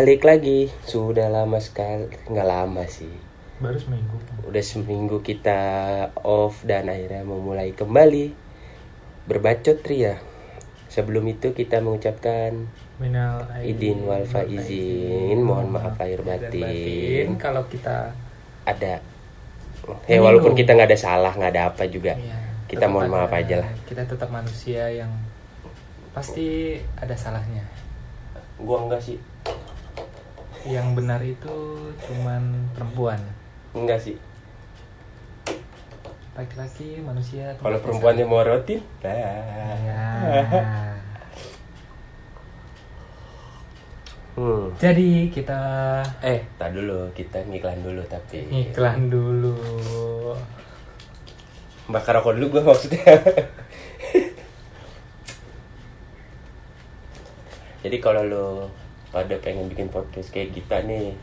Balik lagi, sudah lama sekali, nggak lama sih. baru seminggu. Udah seminggu kita off dan akhirnya memulai kembali. Berbacot Ria. Sebelum itu kita mengucapkan minal idin wal faizin, mohon maaf lahir batin. kalau kita Ada, ya walaupun kita nggak ada salah, nggak ada apa juga. ya, Kita mohon ada- maaf aja lah. kita tetap manusia yang pasti ada salahnya. Gua enggak sih, yang benar itu cuman perempuan enggak sih. laki-laki manusia Kalau tempatnya perempuannya mau ya. nah. Hmm. jadi kita Eh, tak dulu, kita ngiklan dulu tapi. iklan dulu Bakar rokok dulu gue maksudnya. Jadi kalau lo pada pengen bikin podcast kayak kita nih,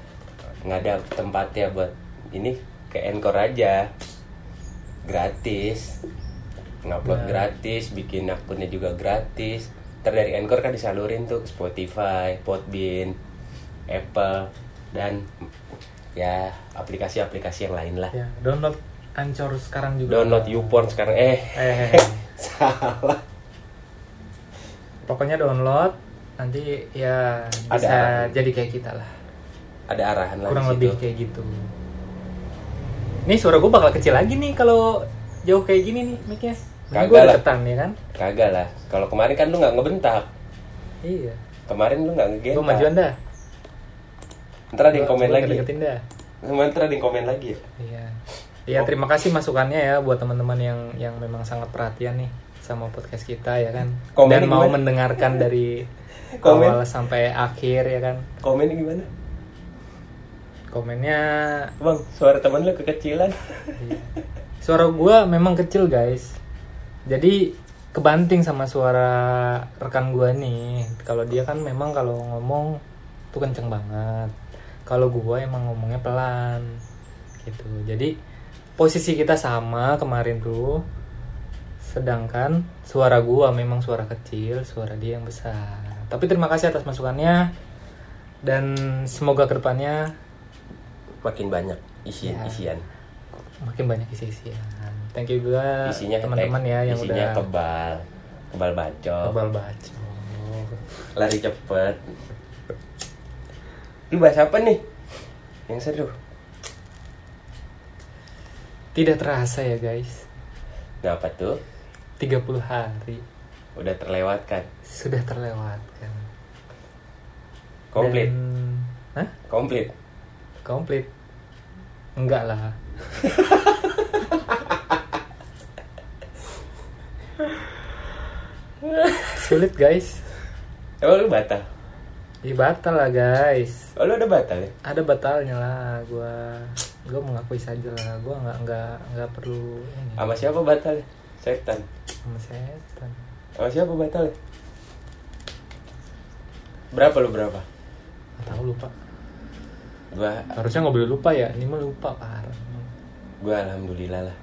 nggak ada tempatnya buat ini ke Encore aja, gratis, ngupload Nah. gratis, bikin akunnya juga gratis. Ntar dari Encore kan disalurin tuh ke Spotify, Podbean, Apple dan ya aplikasi-aplikasi yang lain lah. ya download ancor sekarang juga Download YouPorn sekarang eh eh salah. pokoknya download nanti ya Ada bisa arahan. jadi kayak kita lah Ada arahan lah kurang lebih situ. kayak gitu nih suara gue bakal kecil lagi nih kalau jauh kayak gini nih mic-nya Kagak gue lah. deketan ya kan Kagak lah. Kalau kemarin kan lu nggak ngebentak. iya Kemarin lu nggak gue ngegentak. majuan dah Ntar ada yang komen lagi. deketin dah Ntar ada yang komen lagi ya. iya ya terima kasih masukannya ya buat teman-teman yang yang memang sangat perhatian nih sama podcast kita ya kan Komennya dan mau gimana? mendengarkan dari Komen. awal sampai akhir ya kan Komennya gimana? komennya Bang, suara teman lu kekecilan. Iya. Suara gua memang kecil guys. Jadi kebanting sama suara rekan gua nih. Kalau dia kan memang kalau ngomong tuh kenceng banget. Kalau gua emang ngomongnya pelan gitu. Jadi posisi kita sama kemarin tuh. Sedangkan suara gua memang suara kecil, suara dia yang besar. Tapi terima kasih atas masukannya dan semoga ke depannya Makin banyak isi Ya. isian. makin banyak isi-isian. Thank you juga Isinya teman-teman ya yang isinya udah kebal. Kebal bacot. kebal baca. Lari cepet. Lu bahas apa nih? Yang seru. Tidak terasa ya guys. Nah, apa tuh? 30 hari Udah terlewatkan. sudah terlewatkan. Komplit. Dan- Hah? Komplit. Komplit. Enggak lah. Sulit guys. Emang lu batal? Ih batal lah guys. Oh, lu udah batal ya? Ada batalnya lah. Gua gua mengakui saja lah. Gua nggak nggak nggak perlu ini Sama siapa batal? Setan. Sama setan. Sama siapa batal ya? Berapa lu berapa? Nggak tahu lupa. Gua Harusnya nggak boleh lupa ya. Ini mah lupa parah. gua alhamdulillah lah.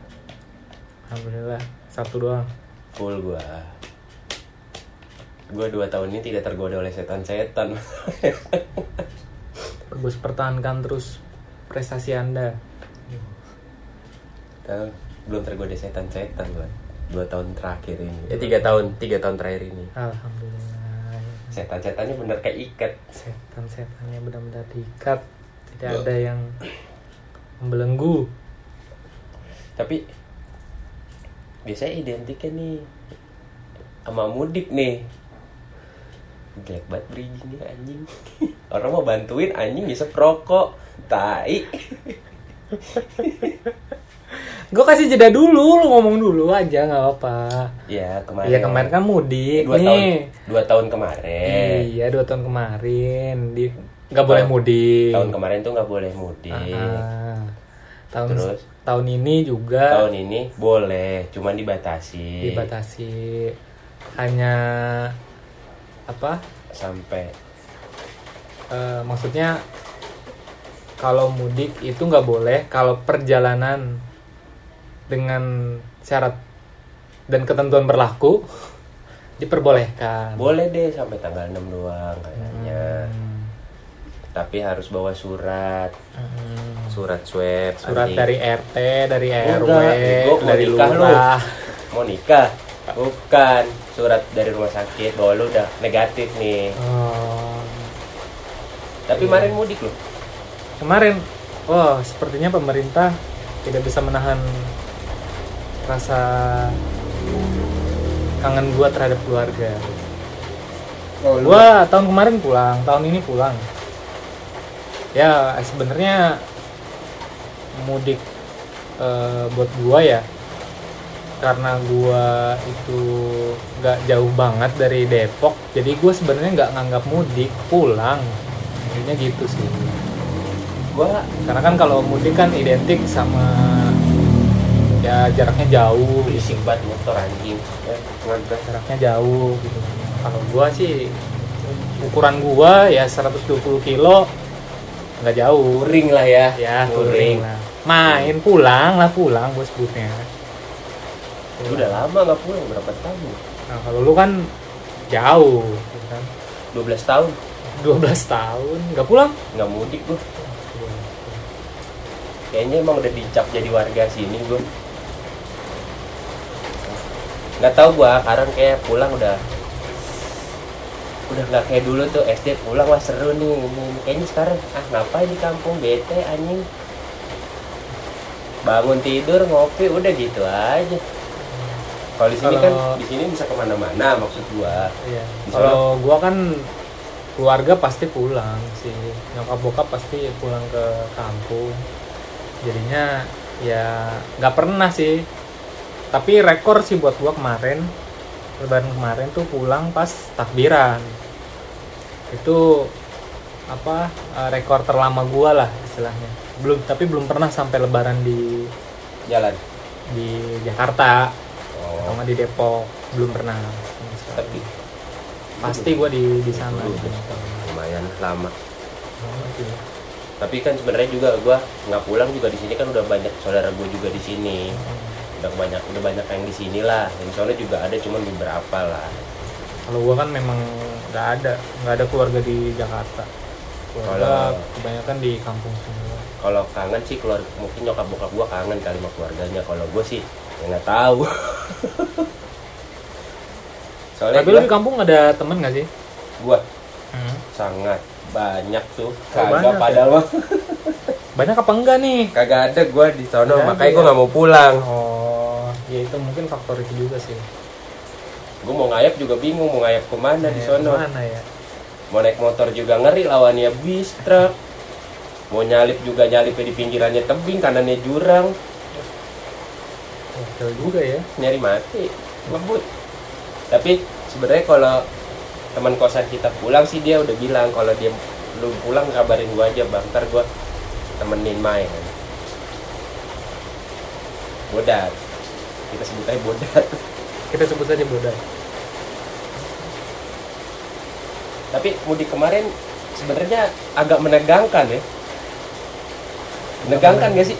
Alhamdulillah satu doang. Full gua. Gua dua tahun ini tidak tergoda oleh setan-setan. Terus pertahankan terus prestasi anda. Tahu, belum tergoda setan-setan gua. Dua tahun terakhir ini. Eh tiga tahun, tiga tahun terakhir ini. Alhamdulillah. Setan-setannya bener kayak ikat. Setan-setannya benar-benar diikat. Tidak ada yang membelenggu. Tapi biasanya identiknya nih sama mudik nih. Jelek banget nih anjing. Orang mau bantuin anjing bisa perokok. Tai. Gue kasih jeda dulu, lu ngomong dulu aja nggak apa-apa. Ya kemarin. Iya kemarin kan mudik dua tahun nih. dua tahun kemarin. Iya dua tahun kemarin di nggak boleh mudik. Tahun kemarin tuh nggak boleh mudik. Ah, tahun Terus? tahun ini juga Tahun ini boleh, cuman dibatasi. dibatasi hanya apa? Sampai eh, maksudnya kalau mudik itu nggak boleh kalau perjalanan dengan syarat dan ketentuan berlaku diperbolehkan. boleh deh sampai tanggal 6 doang kayaknya. Hmm. tapi harus bawa surat Hmm. surat swab Surat anti- dari RT, dari RW, Enggak, dari nikah lu. lurah. mau nikah bukan surat dari rumah sakit bahwa lu udah negatif nih Oh. tapi Iya. kemarin mudik loh Kemarin, oh sepertinya pemerintah tidak bisa menahan rasa kangen gua terhadap keluarga. oh, Gua tahun kemarin pulang, tahun ini pulang. Ya sebenarnya mudik eh, buat gua ya, karena gua itu nggak jauh banget dari Depok, jadi gua sebenarnya nggak nganggap mudik, pulang. Intinya gitu sih. gua Karena kan kalau mudik kan identik sama ya jaraknya jauh, berisik banget motor anjing ya ngegas jaraknya jauh gitu. Kalau gua sih ukuran gua ya 120 kilo nggak jauh. touring lah ya Ya, touring touring lah. Main pulang lah pulang bos sebutnya. Lu udah lama nggak pulang berapa tahun Nah, kalau lu kan jauh gitu kan. 12 tahun 12 tahun nggak pulang? nggak mudik gua kayaknya emang udah dicap jadi warga sini gua nggak tahu gua sekarang kayak pulang udah udah nggak kayak dulu tuh SD pulang wah seru nih ini kayaknya sekarang ah ngapain di kampung bete anjing bangun tidur ngopi udah gitu aja kalau di sini kan di sini bisa ke mana-mana maksud gua Iya. Kalau gua kan keluarga pasti pulang sih. Nyokap bokap pasti pulang ke kampung. Jadinya ya nggak pernah sih. Tapi rekor sih buat gua kemarin. Lebaran kemarin tuh pulang pas takbiran. Itu apa eh, rekor terlama gua lah istilahnya. Belum tapi belum pernah sampai lebaran di jalan? di Jakarta. Oh. Sama di Depok. Belum pernah. Tapi pasti gua di di sana. Lumayan lama. Oh, gitu. tapi kan sebenarnya juga gua nggak pulang juga di sini kan udah banyak saudara gue juga di sini udah banyak udah banyak yang di sini lah yang soalnya juga ada cuman beberapa lah Kalau gua kan memang nggak ada, nggak ada keluarga di Jakarta. Keluarga Kalau- kebanyakan di kampung semua. kalau kangen sih keluar mungkin nyokap bokap gua kangen kali sama keluarganya kalau gue sih ya nggak tahu soalnya Tapi lu di kampung ada temen nggak sih? gue Hmm. sangat banyak tuh Oh, kagak banyak padahal mah Banyak apa enggak nih? kagak ada gue di Nggak makanya gue ya? nggak mau pulang Oh, ya itu mungkin faktor itu juga sih. gue mau ngayap juga bingung mau ngayap ke mana di Ya, sono Mana ya? mau naik motor juga ngeri lawannya bis truk mau nyalip juga nyalipnya di pinggirannya tebing kanannya jurang Betul juga ya. nyari mati ngebut tapi sebenarnya kalau teman kosan kita pulang sih dia udah bilang kalau dia belum pulang kabarin gua aja bang ntar gua temenin main bodat kita sebut aja bodat. Kita sebut saja bodas. tapi mudik kemarin sebenarnya agak menegangkan ya. Menegangkan gak sih?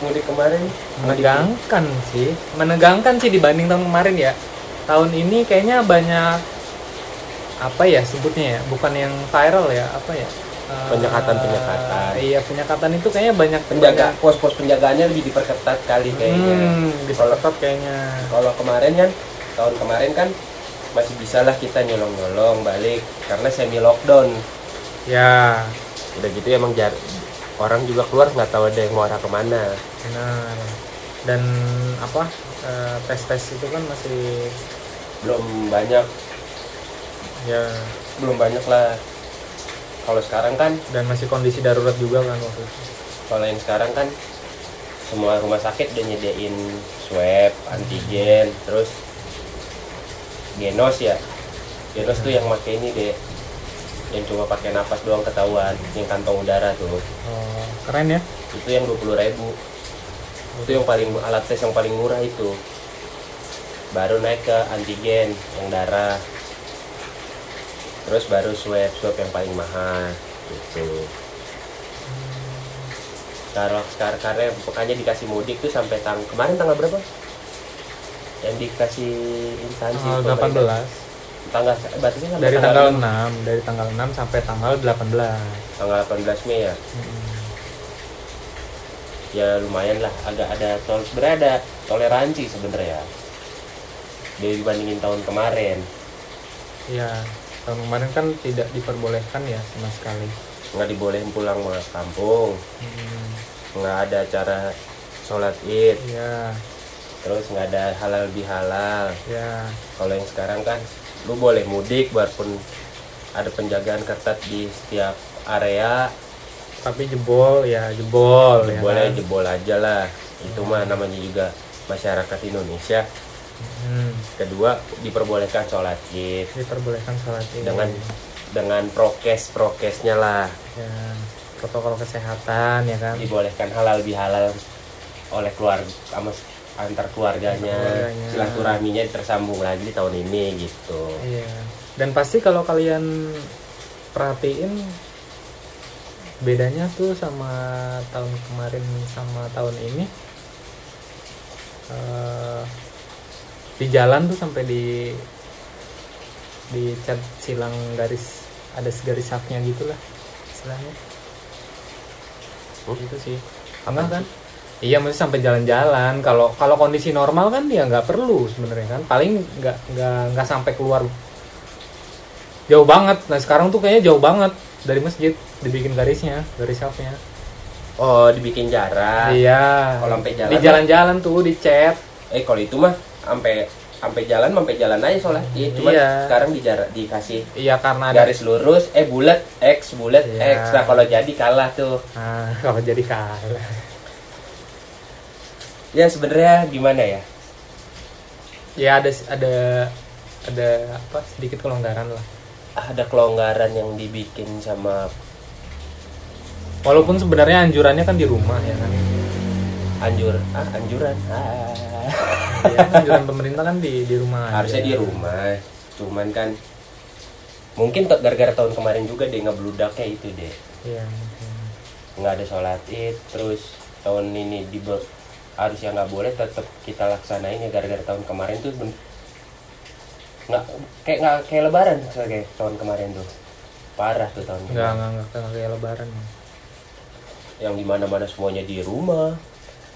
Mudik kemarin? Menegangkan sih, menegangkan sih dibanding tahun kemarin ya. Tahun ini kayaknya banyak apa ya sebutnya ya, bukan yang viral ya, apa ya? Eh, Penyekatan-penyekatan. Iya penyekatan itu kayaknya banyak penjaga banyak- pos-pos penjagaannya lebih diperketat kali kayaknya Hmm, diperketat kayaknya. kalau kemarin kan tahun kemarin kan masih bisa lah kita nyolong-nyolong balik karena semi lockdown Ya, udah gitu emang jar orang juga keluar nggak tahu ada yang mau arah ke mana benar. Dan apa? eh, tes-tes itu kan masih belum banyak ya belum banyak lah kalau sekarang kan dan masih kondisi darurat juga kan waktu itu. kalau yang sekarang kan semua rumah sakit udah nyediain swab antigen terus genos ya. Genos tuh yang pakai ini deh yang cuma pakai napas doang ketahuan yang kantong udara tuh. Oh, keren ya. itu yang 20.000 ribu. Itu yang paling alat tes yang paling murah itu. Baru naik ke antigen yang darah terus baru swab yang paling mahal gitu. Kalau sekarang karena pokoknya dikasih mudik tuh sampai tang kemarin tanggal berapa? Yang dikasih instansi Tanggal pemerintah? 18. tanggal batasnya sampai dari tanggal 6 dari tanggal 6 sampai tanggal 18 tanggal 18 Mei ya? Mm-mm. ya lumayan lah. Agak ada tol sebenarnya ada toleransi sebenarnya. Dari dibandingin tahun kemarin. Ya tahun kemarin kan tidak diperbolehkan ya sama sekali. Nggak dibolehin pulang ke kampung. Mm, nggak ada acara sholat id. Ya terus nggak ada halal bihalal. Ya kalau yang sekarang kan lu boleh mudik walaupun ada penjagaan ketat di setiap area. Tapi jebol ya jebol ya boleh kan? jebol aja lah. Itu mah namanya juga masyarakat Indonesia Hmm, kedua diperbolehkan sholat id. Diperbolehkan sholat id. Dengan dengan prokes prokesnya lah. Ya protokol kesehatan ya kan? Dibolehkan halal bihalal oleh keluarga sama antar keluarganya. Keluarganya. silaturahminya tersambung lagi di tahun ini gitu. Iya. Dan pasti kalau kalian perhatiin bedanya tuh sama tahun kemarin sama tahun ini eh, di jalan tuh sampai di di cat silang garis ada garis sapnya gitulah istilahnya. Hmm? itu sih. Enggak kan? iya mesti sampai jalan-jalan. Kalau kalau kondisi normal kan dia nggak perlu sebenarnya kan. Paling nggak nggak nggak sampai keluar. Jauh banget. Nah sekarang tuh kayaknya jauh banget dari masjid dibikin garisnya garis sapnya oh dibikin jarak. Iya. Kalau sampai jalan di jalan-jalan tuh dicat. Eh kalau itu mah sampai sampai jalan sampai jalan aja sholat id cuman Iya. sekarang di jarak dikasih iya karena ada garis lurus eh bulat x bulat Iya. x. Nah kalau jadi kalah tuh. Nah kalau jadi kalah. Ya sebenarnya gimana ya? Ya ada ada ada apa sedikit kelonggaran lah. Ada kelonggaran yang dibikin sama walaupun sebenarnya anjurannya kan di rumah ya kan anjur. Ah anjuran. Ah. ya, anjuran pemerintah kan di di rumah aja. harusnya di rumah. Cuman kan mungkin gara-gara tahun kemarin juga deh ngebludaknya itu deh. Iya nggak ada sholat id terus tahun ini di harusnya nggak boleh tetap kita laksanain ya gara-gara tahun kemarin tuh ben- nggak kayak nggak kayak lebaran kayak tahun kemarin tuh. Parah tuh tahun nggak kemarin nggak nggak nggak kayak lebaran. Yang di mana-mana semuanya di rumah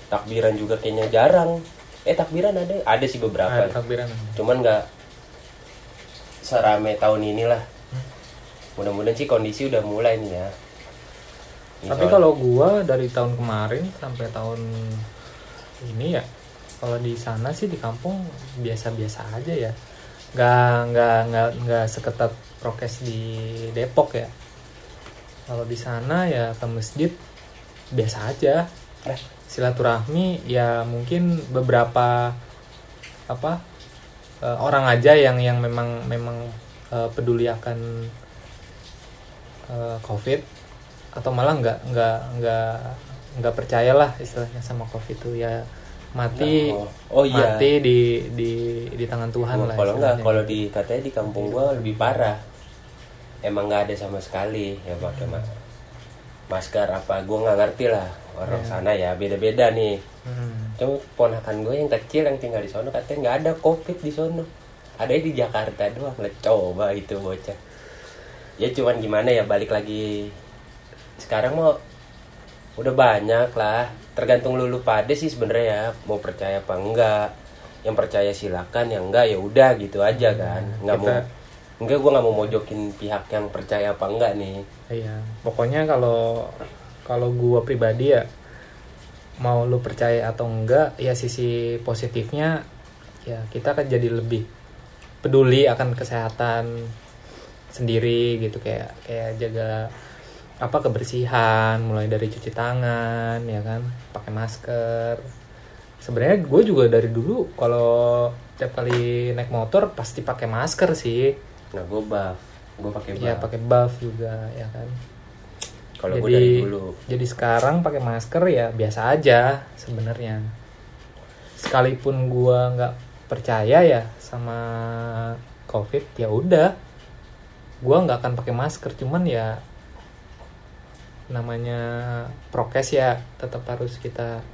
takbiran juga kayaknya jarang. Eh takbiran ada ada sih beberapa. Ada takbiran cuman nggak serame tahun inilah. Mudah-mudahan sih kondisi udah mulai nih ya. Ini tapi soal- kalau gua dari tahun kemarin sampai tahun ini ya kalau di sana sih di kampung biasa-biasa aja ya. Nggak nggak nggak nggak seketat prokes di Depok ya. Kalau di sana ya ke masjid biasa aja. Eh, silaturahmi ya mungkin beberapa apa eh, orang aja yang yang memang memang eh, peduli akan eh, covid atau malah nggak nggak nggak nggak percayalah istilahnya sama covid itu ya mati Oh, oh iya. mati di di di tangan Tuhan Oh, lah kalau istilahnya. kalau di katanya di kampung gua lebih parah emang nggak ada sama sekali ya pakai ma- masker apa gua nggak ngerti lah orang Iya. sana ya beda-beda nih. Hmm. cuma ponakan gue yang kecil yang tinggal di sono katanya nggak ada covid di sono. Ada di Jakarta doang lah coba itu bocah. Ya cuman gimana ya balik lagi. Sekarang mau udah banyak lah. Tergantung lulu pada sih sebenarnya ya mau percaya apa enggak. Yang percaya silakan yang enggak ya udah gitu aja kan. Nggak mau Kita- enggak gue nggak mau mojokin pihak yang percaya apa enggak nih. Iya, pokoknya kalau kalau gua pribadi ya mau lu percaya atau enggak, ya sisi positifnya ya kita akan jadi lebih peduli akan kesehatan sendiri gitu kayak kayak jaga apa kebersihan mulai dari cuci tangan ya kan pakai masker. Sebenarnya gue juga dari dulu kalau tiap kali naik motor pasti pakai masker sih. Nah gue buff. Gue pakai buff. ya pakai buff juga ya kan kalau gue jadi dari dulu. jadi sekarang pakai masker ya biasa aja sebenarnya. Sekalipun gua nggak percaya ya sama covid ya udah. Gua nggak akan pakai masker cuman ya namanya prokes ya tetap harus kita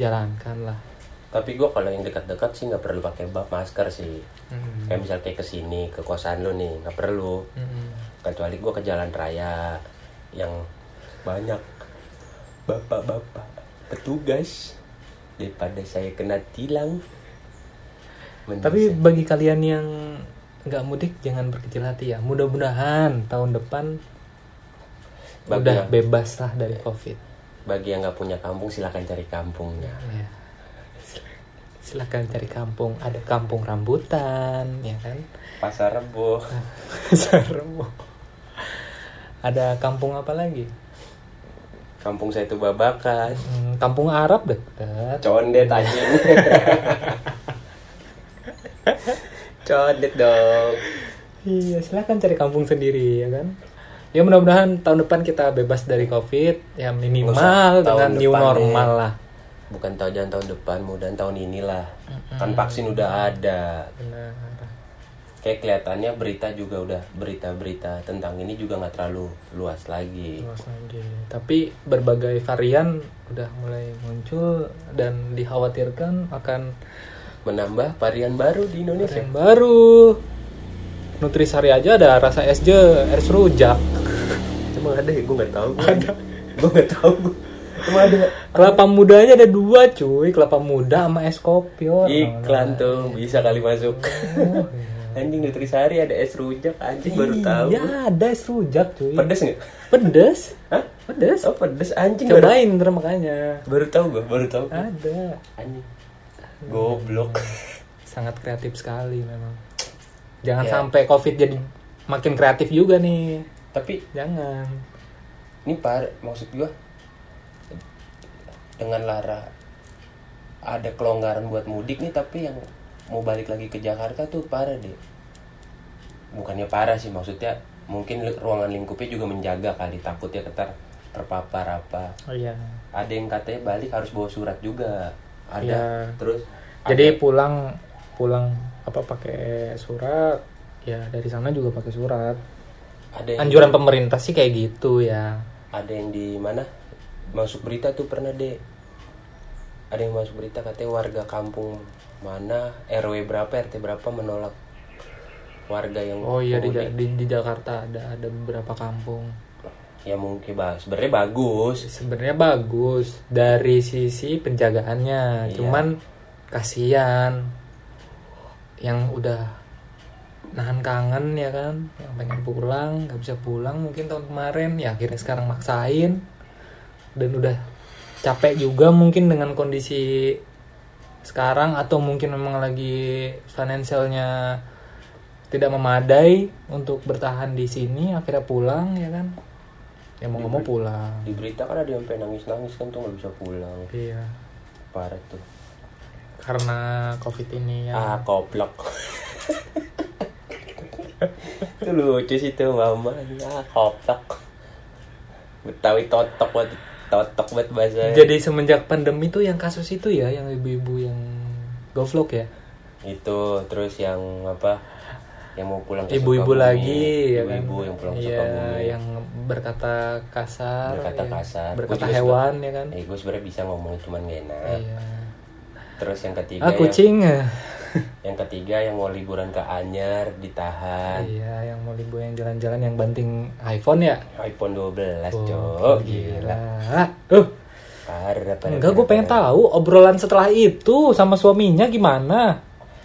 jalankan lah. Tapi gue kalau yang dekat-dekat sih nggak perlu pakai masker sih. Hmm. kayak misal kayak ke sini ke kosan lu nih nggak perlu. Hmm. kecuali gue ke jalan raya yang banyak bapak-bapak petugas daripada saya kena tilang Tapi saya- bagi kalian yang nggak mudik jangan berkecil hati ya. Mudah-mudahan tahun depan Bagi udah yang- bebas lah dari covid. bagi yang nggak punya kampung silahkan cari kampungnya Ya. Silahkan cari kampung. Ada kampung rambutan, ya kan? pasar rebo Serem. Ada kampung apa lagi? Kampung saya itu babakan Hmm, kampung Arab dekat. condet anjing condet dong Iya, silahkan cari kampung sendiri ya kan. Ya mudah-mudahan tahun depan kita bebas dari covid, ya minimal usah dengan new normal deh. lah. bukan tahun jangan tahun depan mudahan tahun inilah kan vaksin udah ada Benar. Kayak kelihatannya berita juga udah berita-berita tentang ini juga nggak terlalu luas lagi Luas lagi. Tapi berbagai varian udah mulai muncul dan dikhawatirkan akan menambah varian baru di Indonesia yang baru. Nutrisari aja ada rasa es je, es rujak. emang ada ya gue nggak tahu ada gue nggak tahu emang ada Kelapa muda aja ada dua cuy, kelapa muda sama es kopi. oh. iklan tuh bisa kali masuk Oh, anjing nutrisari ada es rujak anjing baru tahu Iya, ada es rujak cuy. pedes nggak Pedes. Hah? Pedes. oh pedes anjing baru, Cobain ntar makanya. baru tahu gue baru tahu Ada. anjing goblok Sangat kreatif sekali memang. Jangan Ya. sampai Covid jadi makin kreatif juga nih. tapi Jangan. ini par maksud gua dengan Lara ada kelonggaran buat mudik nih tapi yang mau balik lagi ke Jakarta tuh parah deh bukannya parah sih maksudnya mungkin ruangan lingkupnya juga menjaga kali takutnya ketar terpapar apa Oh iya. ada yang katanya balik harus bawa surat juga ada Iya. terus Jadi pulang pulang apa pakai surat ya dari sana juga pakai surat. ada yang Anjuran pemerintah sih kayak gitu ya. ada yang di mana masuk berita tuh pernah deh ada yang masuk berita katanya warga kampung mana RW berapa RT berapa menolak warga yang Oh iya di, di, di Jakarta ada ada beberapa kampung. ya mungkin bah sebenarnya bagus. Sebenarnya bagus dari sisi penjagaannya, Iya. cuman kasihan. Yang udah nahan kangen ya kan, yang pengen pulang nggak bisa pulang mungkin tahun kemarin. Ya akhirnya sekarang maksain. Dan udah capek juga mungkin dengan kondisi sekarang atau mungkin memang lagi finansialnya tidak memadai untuk bertahan di sini akhirnya pulang ya kan? Ya mau mau pulang. di berita kan ada yang sampai nangis nangis kan tuh nggak bisa pulang. Iya. Parah tuh. Karena covid ini ya. Ah koplok itu lucu sih tuh mama. Ah koplok betawi totok buat totok buat bahasa. Jadi semenjak pandemi tuh yang kasus itu ya yang ibu-ibu yang govlog ya? Itu terus yang apa? Yang mau pulang ke ibu-ibu lagi ya kan? ibu-ibu yang pulang ke Iya, Sukabumi. yang berkata kasar berkata ya. kasar. Berkata hewan ya kan? Eh gue sebenarnya bisa ngomong cuman gak enak. Iya. Terus yang ketiga ah kucing. ya yang, yang ketiga yang mau liburan ke Anyar ditahan. Iya yang mau libu yang jalan-jalan yang banting iPhone ya? iPhone 12 Oh, cok. gila. Tuh, parah parah enggak gue pengen tahu obrolan setelah itu sama suaminya gimana.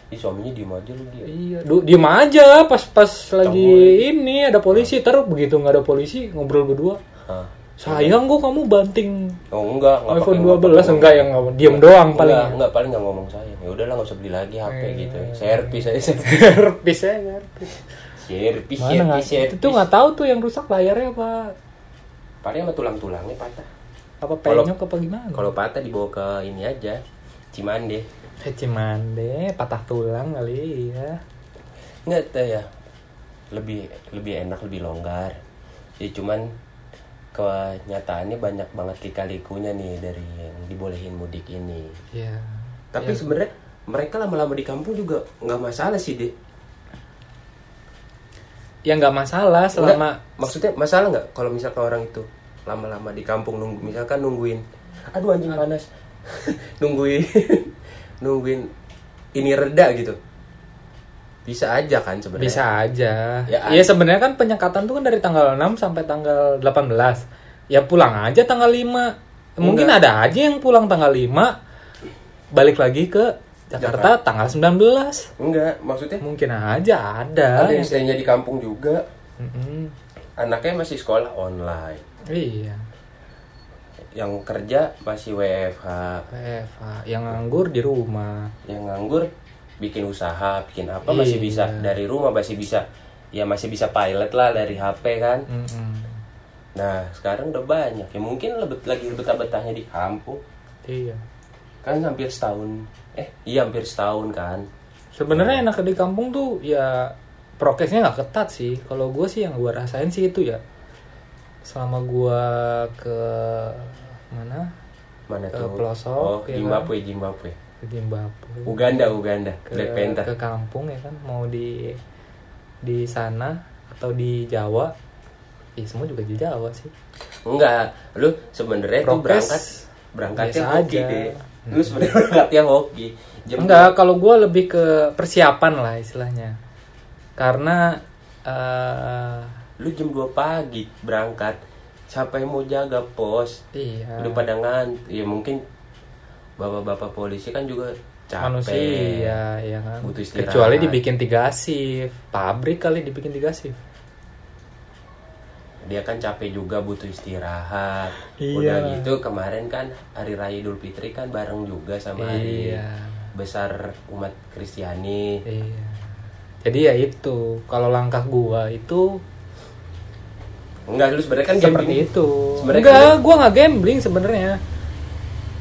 Ih, suaminya diem aja lu dia Iya, du, diem aja pas pas lagi ini ada polisi. Terus begitu nggak ada polisi ngobrol berdua. Hah. Sayang kok kamu banting oh enggak enggak iPhone pakai- 12 pakai. enggak yang ngomong diem doang paling. enggak, enggak paling enggak ngomong saya. Ya udahlah nggak usah beli lagi HP gitu. Servis aja Servis ya, servis. servis servis Itu tuh nggak tahu tuh yang rusak layarnya apa. Paling sama tulang-tulangnya patah. Apa penyok apa gimana? kalau patah dibawa ke ini aja Cimande. Eh, Cimande, patah tulang kali ya. Nggak tahu ya. Lebih lebih enak lebih longgar. Ya cuman kenyataannya banyak banget lika-likunya nih dari yang dibolehin mudik ini. Iya. tapi sebenarnya mereka lama-lama di kampung juga nggak masalah sih deh Ya nggak masalah selama Nggak, maksudnya masalah nggak kalau misalkan orang itu lama-lama di kampung nunggu misalkan nungguin aduh anjing panas. Nungguin nungguin ini reda gitu bisa aja kan sebenarnya Bisa aja. Ya, Iya sebenarnya kan penyekatan tuh kan dari tanggal 6 sampai tanggal 18. Ya pulang aja tanggal 5. Mungkin Enggak. ada aja yang pulang tanggal 5 balik lagi ke Jakarta tanggal 19. enggak maksudnya Mungkin aja ada. ada yang stay-nya di kampung juga Mm-mm. anaknya masih sekolah online Iya. yang kerja masih WFH Eva, yang nganggur di rumah. yang nganggur bikin usaha bikin apa masih Iya. bisa dari rumah masih bisa ya masih bisa pilot lah dari HP kan Mm-mm. nah sekarang udah banyak ya mungkin lebih lagi betah-betahnya di kampung Iya. kan hampir setahun eh iya hampir setahun kan Sebenarnya enak di kampung tuh ya prokesnya nggak ketat sih. Kalau gue sih yang gue rasain sih itu ya. Selama gue ke mana? mana Ke tuh pelosok, oh ya kan? Zimbabwe Zimbabwe Ke Zimbabwe. Uganda Uganda Ke, Black Panther ke kampung ya kan mau di di sana atau di Jawa. Ya semua juga di Jawa sih. enggak lu sebenarnya tuh berangkat berangkatnya biasa hoki aja. Hmm. deh lu sebenarnya berangkatnya hoki Jam Enggak, kalau gue lebih ke persiapan lah istilahnya. Karena eh lu jam 2 pagi berangkat siapa yang mau jaga pos iya. udah pada ya mungkin bapak-bapak polisi kan juga capek. Manusia ya kan. Butuh istirahat. kecuali dibikin tiga shift pabrik kali dibikin tiga shift. Dia kan capek juga butuh istirahat. Iya. udah gitu kemarin kan hari raya Idul Fitri kan bareng juga sama hari Iya. besar umat Kristiani. Iya. Jadi ya itu kalau langkah gua itu enggak lu sebenarnya kan seperti gambling. itu. Sebenarnya enggak gua nggak gambling sebenarnya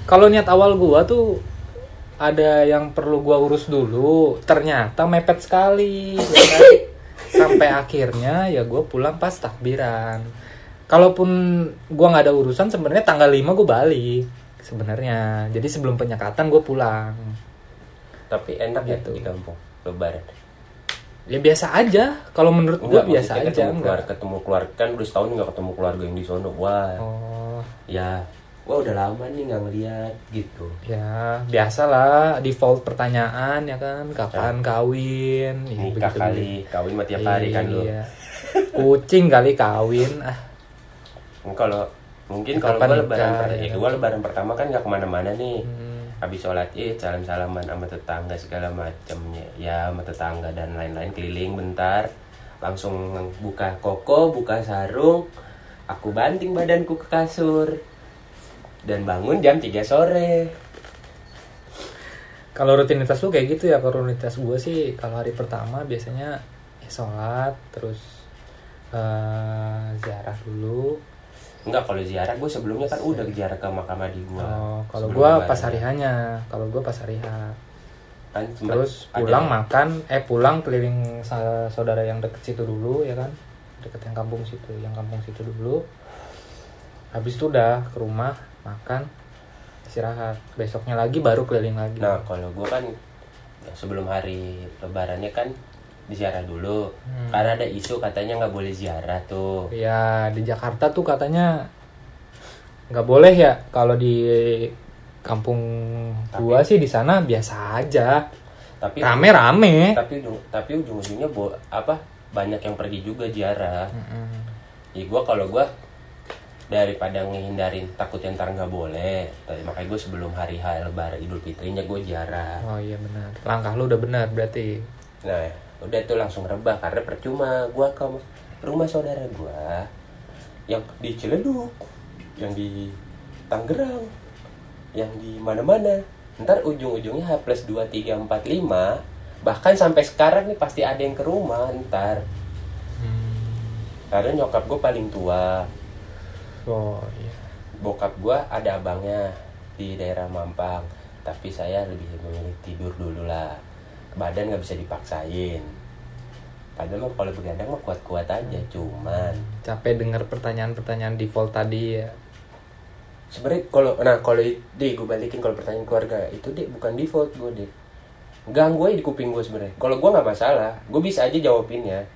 kalau niat awal gua tuh ada yang perlu gua urus dulu ternyata mepet sekali. Ya kan? sampai akhirnya ya gua pulang pas takbiran. Kalaupun gua nggak ada urusan sebenarnya tanggal 5 gua balik sebenarnya. Jadi sebelum penyekatan gua pulang. Tapi enak Gitu. ya di kampung lebaran. Ya biasa aja. Kalau menurut gua Enggak, biasa aja ketemu keluarga ketemu keluarga kan udah setahun nggak ketemu keluarga yang di sono. Wah. Oh. Ya wah udah lama nih nggak ngeliat gitu Ya, biasalah default pertanyaan ya kan, kapan kawin? Ya, nikah begitu-begitu. kali kawin mah tiap hari kan lu Iya. Kucing kali kawin. Ah, kalau mungkin kalau gua lebaran nikah, ya ya, kan? gua lebaran pertama kan nggak ke mana-mana nih hmm, habis sholat id salam salaman sama tetangga segala macamnya ya sama tetangga dan lain-lain keliling bentar langsung buka koko buka sarung aku banting badanku ke kasur dan bangun jam 3 sore Kalau rutinitas lu kayak gitu ya, kalau rutinitas gue sih kalau hari pertama biasanya ya sholat, terus eh ziarah dulu. enggak kalau ziarah gue sebelumnya kan udah ziarah ke makam adik gua Oh, kalau gue pas hari hanya, kalau gue pas hari H. kan Terus ada- pulang makan, eh pulang keliling sa- saudara yang deket situ dulu ya kan, deket yang kampung situ, yang kampung situ dulu. Habis itu udah ke rumah makan, istirahat. Besoknya lagi baru keliling lagi. Nah, kalau gua kan ya, sebelum hari lebarannya kan ziarah dulu. Hmm. Karena ada isu katanya nggak boleh ziarah tuh. Ya di Jakarta tuh katanya nggak boleh ya kalau di kampung gua sih di sana biasa aja Tapi rame-rame tapi ujung- tapi ujung-ujungnya bo, apa banyak yang pergi juga ziarah. Mm-mm. Ya gua kalau gua daripada ngehindarin takutnya ntar nggak boleh, tapi makanya gue sebelum hari H lebaran Idul Fitrinya gue ziarah. oh iya benar. Langkah lu udah benar berarti. Nah, udah tuh langsung rebah karena percuma gua ke rumah saudara gua yang di Ciledug, yang di Tangerang, yang di mana-mana. Ntar ujung-ujungnya H plus 2, 3, 4, 5 Bahkan sampai sekarang nih pasti ada yang ke rumah ntar. Karena nyokap gue paling tua oh iya. Bokap gue ada abangnya di daerah Mampang Tapi saya lebih memilih tidur dulu lah. Badan nggak bisa dipaksain. Padahal mah kalau begadang mah kuat-kuat aja Cuman. Capek dengar pertanyaan-pertanyaan default tadi ya. Sebenarnya kalau nah kalau deh gue balikin kalau pertanyaan keluarga. Itu deh bukan default gue deh ganggu aja di kuping gue sebenarnya. Kalau gue nggak masalah gue bisa aja jawabinnya.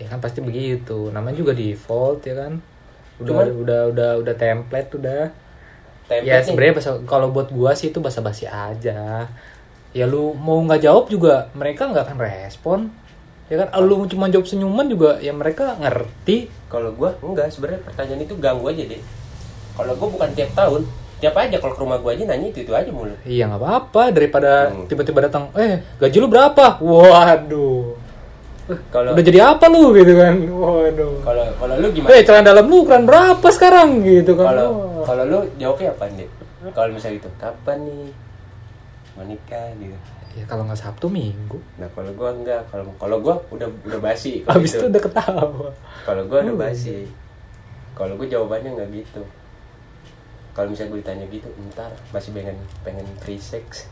Ya kan pasti begitu. Namanya juga default ya kan udah Cuman- udah udah udah template udah. Template ya sebenarnya kalau buat gua sih itu basa-basi aja. Ya lu mau nggak jawab juga mereka nggak akan respon. Ya kan? Lu cuma jawab senyuman juga ya mereka ngerti. Kalau gua enggak. Sebenarnya pertanyaan itu ganggu aja deh. Kalau gua bukan tiap tahun tiap aja kalau ke rumah gua aja nanya itu itu aja mulu. Iya nggak apa-apa. Daripada Hmm. tiba-tiba datang eh gaji lu berapa? Waduh kalau udah jadi apa lu gitu kan? Waduh. Kalau kalau lu gimana? Eh celana dalam lu ukuran berapa sekarang? Gitu kan. Kalau kalau lu jawabnya apa nih kalau misalnya gitu kapan nih? Mau nikah gitu. Ya kalau nggak sabtu minggu. Nah kalau gua enggak kalau kalau gua udah udah basi kalau habis gitu. itu udah ketawa. Kalau gua udah Hmm. basi. kalau gua jawabannya nggak gitu. Kalau misalnya gue ditanya gitu ntar masih pengen pengen free sex.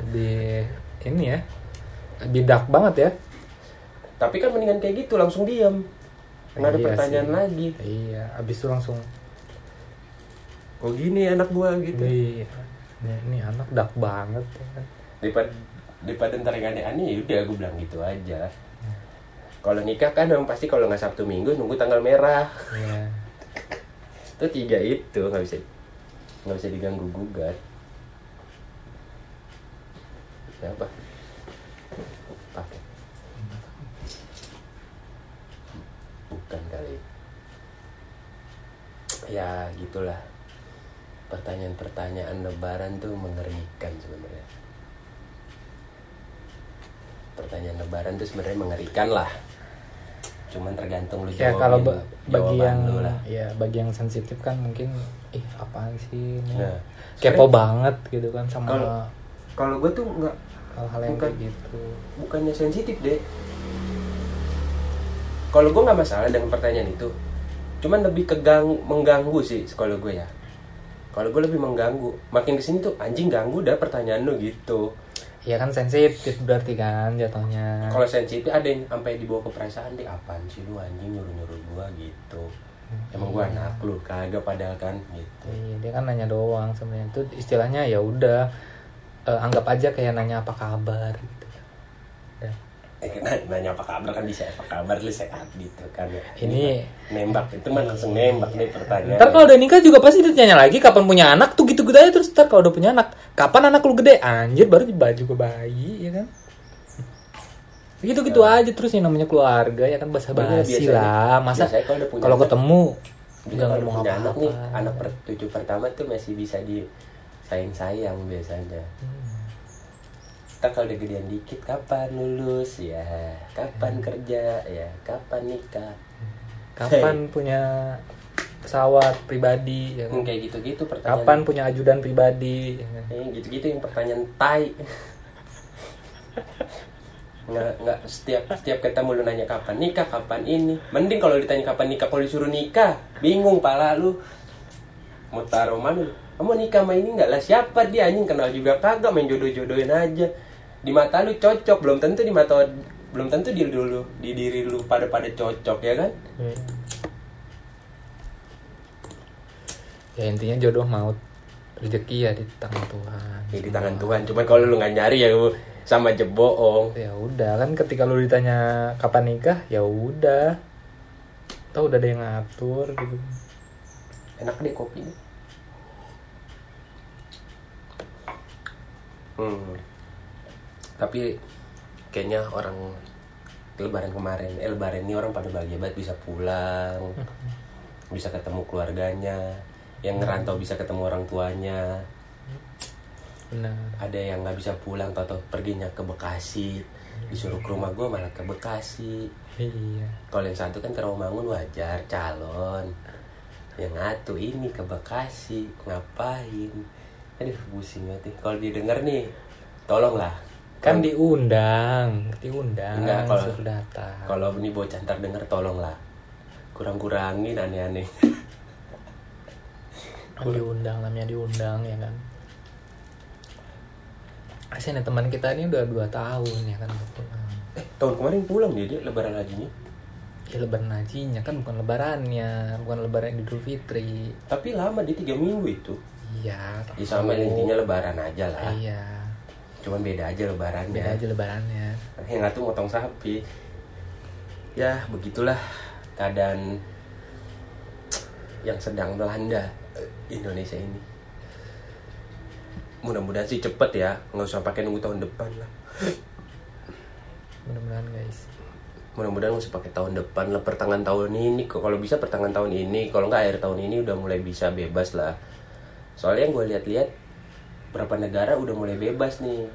Lebih ini ya lebih dark banget ya. Tapi kan mendingan kayak gitu langsung diam nggak ada Iya pertanyaan sih. lagi. Iya habis itu langsung. Kok gini anak gua gitu. Iya. Ini, ini anak dark banget ya. Daripada daripada ntar yang aneh-aneh ya udah gue bilang gitu aja. Kalau nikah kan memang pasti kalau nggak sabtu minggu nunggu tanggal merah. Iya. itu tiga itu nggak bisa nggak bisa diganggu gugat. Siapa bukan kali. Ya gitulah. Pertanyaan-pertanyaan lebaran tuh mengerikan sebenarnya. Pertanyaan lebaran tuh sebenarnya mengerikan lah. Cuman tergantung lu Ya kalau ba- bagi yang lu lah. ya bagi yang sensitif kan mungkin ih apaan sih ini. Nah, Kepo banget gitu kan sama Kalau- kalau gue tuh nggak hal-hal yang bukan- kayak gitu. bukannya sensitif deh kalau gue nggak masalah dengan pertanyaan itu. Cuman lebih kegang mengganggu sih kalau gue ya. Kalau gue lebih mengganggu. Makin ke sini tuh anjing ganggu dah pertanyaan lu gitu. Ya kan sensitif berarti kan jatuhnya. kalau sensitif ada yang sampai dibawa ke perasaan deh apaan sih lu anjing nyuruh nyuruh gue gitu. Emang gue anak lu kagak padahal kan gitu. Iya, dia kan nanya doang sebenarnya. Itu istilahnya ya udah eh, anggap aja kayak nanya apa kabar gitu. Eh, nanya, apa kabar kan bisa apa kabar lu sehat gitu kan. Ya. Ini- nembak itu mah langsung nembak nih pertanyaan. Ntar kalau udah nikah juga pasti ditanya lagi kapan punya anak tuh gitu-gitu aja terus ntar kalau udah punya anak kapan anak lu gede? Anjir baru baju ke bayi ya kan? Gitu gitu aja terus yang namanya keluarga ya kan bahasa basi biasanya- lah. Masa kalau ketemu Juga kalau ngomong apa anak nih, anak per, cucu pertama tuh masih bisa di sayang-sayang biasanya. Ntar kalau udah gedean dikit, kapan lulus ya, kapan kerja ya, kapan nikah. kapan punya pesawat pribadi ya Hmm, kan? kayak gitu-gitu pertanyaan. kapan punya ajudan pribadi ya kan? Eh, gitu-gitu yang pertanyaan tai. nggak nggak setiap setiap ketemu lu nanya kapan nikah kapan ini mending kalau ditanya kapan nikah kalau disuruh nikah bingung pala lu mau taruh mana lu? kamu nikah sama ini nggak lah siapa dia anjing kenal juga kagak main jodoh jodohin aja di mata lu cocok belum tentu di mata belum tentu di dulu di diri lu pada pada cocok ya kan? Iya. ya intinya jodoh maut rezeki ya di tangan Tuhan. Ya, di tangan Tuhan. Cuman kalau lu nggak nyari ya lu sama aja bohong. Ya udah kan ketika lu ditanya kapan nikah ya udah. Tau udah ada yang ngatur gitu. Enak deh kopinya hmm. Tapi kayaknya orang lebaran kemarin eh lebaran ini orang pada bahagia banget. Bisa pulang bisa ketemu keluarganya yang ngerantau bisa ketemu orang tuanya. Benar. Ada yang nggak bisa pulang atau perginya ke Bekasi disuruh ke rumah gue malah ke Bekasi. Iya. Kalau yang satu kan ke Rawamangun wajar calon. Yang satu ini ke Bekasi ngapain? Aduh pusing banget kalau didengar nih tolonglah kan diundang diundang Enggak, kalau- suruh datang kalau ini bocah ntar denger tolonglah kurang-kurangin aneh-aneh kan diundang namanya diundang ya kan Asyik nih teman kita ini udah dua tahun ya kan pulang. eh tahun kemarin pulang dia dia lebaran hajinya Ya lebaran hajinya kan bukan lebarannya, bukan lebaran Idul Fitri. tapi lama dia tiga minggu itu Iya. ya sama intinya lebaran aja lah Iya. Cuman beda aja lebarannya. Beda aja lebarannya. yang satu motong sapi. Ya begitulah keadaan yang sedang melanda Indonesia ini. Mudah-mudahan sih cepet ya nggak usah pakai nunggu tahun depan lah. Mudah-mudahan guys. Mudah-mudahan nggak usah pakai tahun depan lah pertengahan tahun ini. Kok kalau bisa pertengahan tahun ini kalau nggak akhir tahun ini udah mulai bisa bebas lah. Soalnya yang gue lihat-lihat berapa negara udah mulai bebas nih.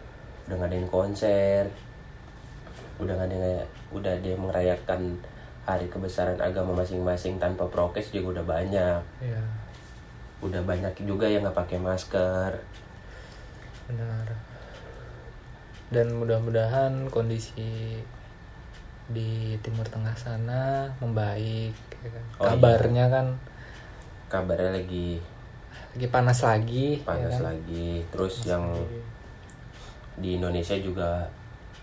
Udah ngadain konser. Udah nggak ada udah ada yang merayakan hari kebesaran agama masing-masing tanpa prokes juga udah banyak. Ya udah banyak juga yang nggak pakai masker. Benar. Dan mudah-mudahan kondisi di timur tengah sana membaik ya kan. Oh, iya. kabarnya kan? Kabarnya lagi lagi panas lagi ya panas kan? lagi. Terus yang di Indonesia juga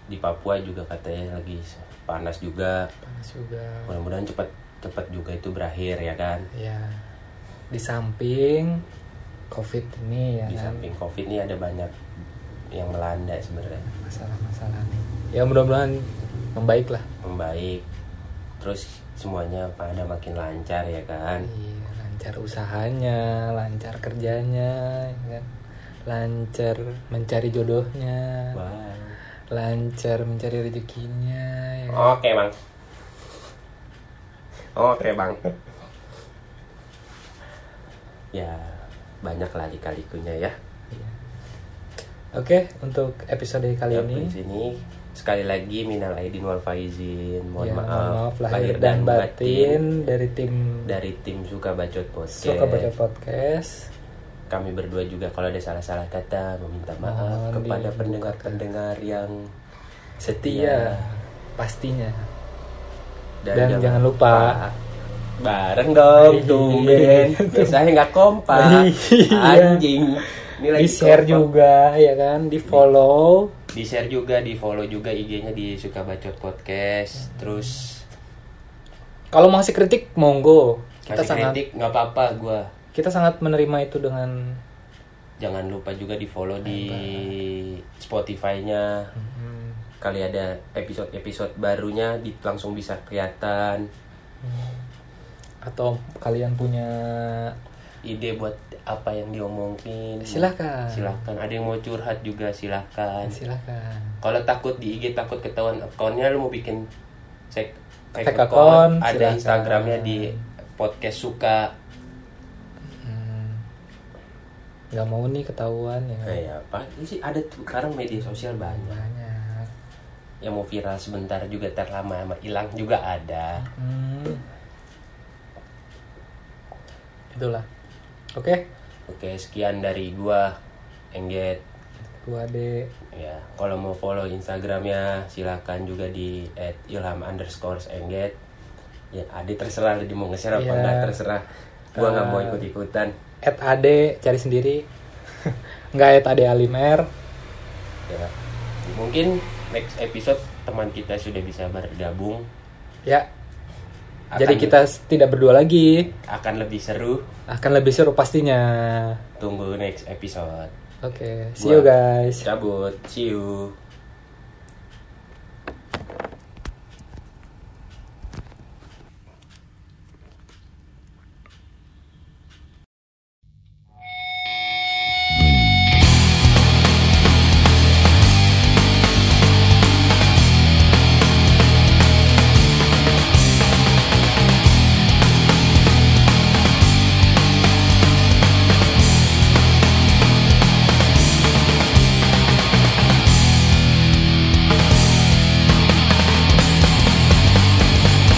di Papua juga katanya lagi panas juga. Panas juga. Mudah-mudahan cepat cepat juga itu berakhir ya kan? Ya di samping covid ini ya di kan? samping covid ini ada banyak yang melanda sebenarnya. Masalah-masalah nih. Ya mudah-mudahan membaik lah. Membaik. Terus semuanya pada makin lancar ya kan? Iya lancar usahanya lancar kerjanya ya kan? Lancar mencari jodohnya. Wow. Lancar mencari rezekinya ya kan? oke bang. Oke bang. Ya banyak lah lika-likunya ya. Iya. Oke, untuk episode kali Ya, ini. di sini sekali lagi minal aidin wal faizin mohon ya, maaf, lahir dan batin dari tim dari tim suka bacot podcast Suka Baca Podcast. kami berdua juga kalau ada salah-salah kata meminta maaf Mohon kepada pendengar-pendengar yang Setia pastinya. dan, Dan jangan lupa. bareng dong Iya. tumben biasanya nggak kompak Iya. anjing ini Di share kompak. juga ya kan, di follow. Di share juga di follow juga IG-nya di suka bacot podcast. Terus Kalau mau kasih kritik monggo. Kita kasih sangat kritik nggak apa-apa gua kita sangat menerima itu dengan jangan lupa juga di follow di Spotify-nya. Hmm, kali ada episode-episode barunya di langsung bisa kelihatan. Atau kalian punya ide buat apa yang diomongin Silakan. silahkan ada yang mau curhat juga silahkan silakan. kalau takut di IG takut ketahuan akunnya lu mau bikin fake, Fake account, account, ada silakan. Instagramnya di podcast suka Hmm. nggak mau nih ketahuan ya kan? kayak apa ini sih ada tuh sekarang media sosial banyak banyak yang mau viral sebentar juga terlama lama hilang juga ada hmm. itulah oke? Oke sekian dari gua Engget. Gua ade ya kalau mau follow instagramnya silakan juga di @ilham underscore engget. Ya ade terserah dia mau nge-share apa Iya. enggak terserah. Gua nggak mau Eh, ikut ikutan at ade cari sendiri. Nggak at ade alimer. Ya mungkin next episode teman kita sudah bisa bergabung. Ya Akan- jadi kita tidak berdua lagi. Akan lebih seru. Akan lebih seru pastinya. Tunggu next episode. Oke see Gua you guys. cabut see you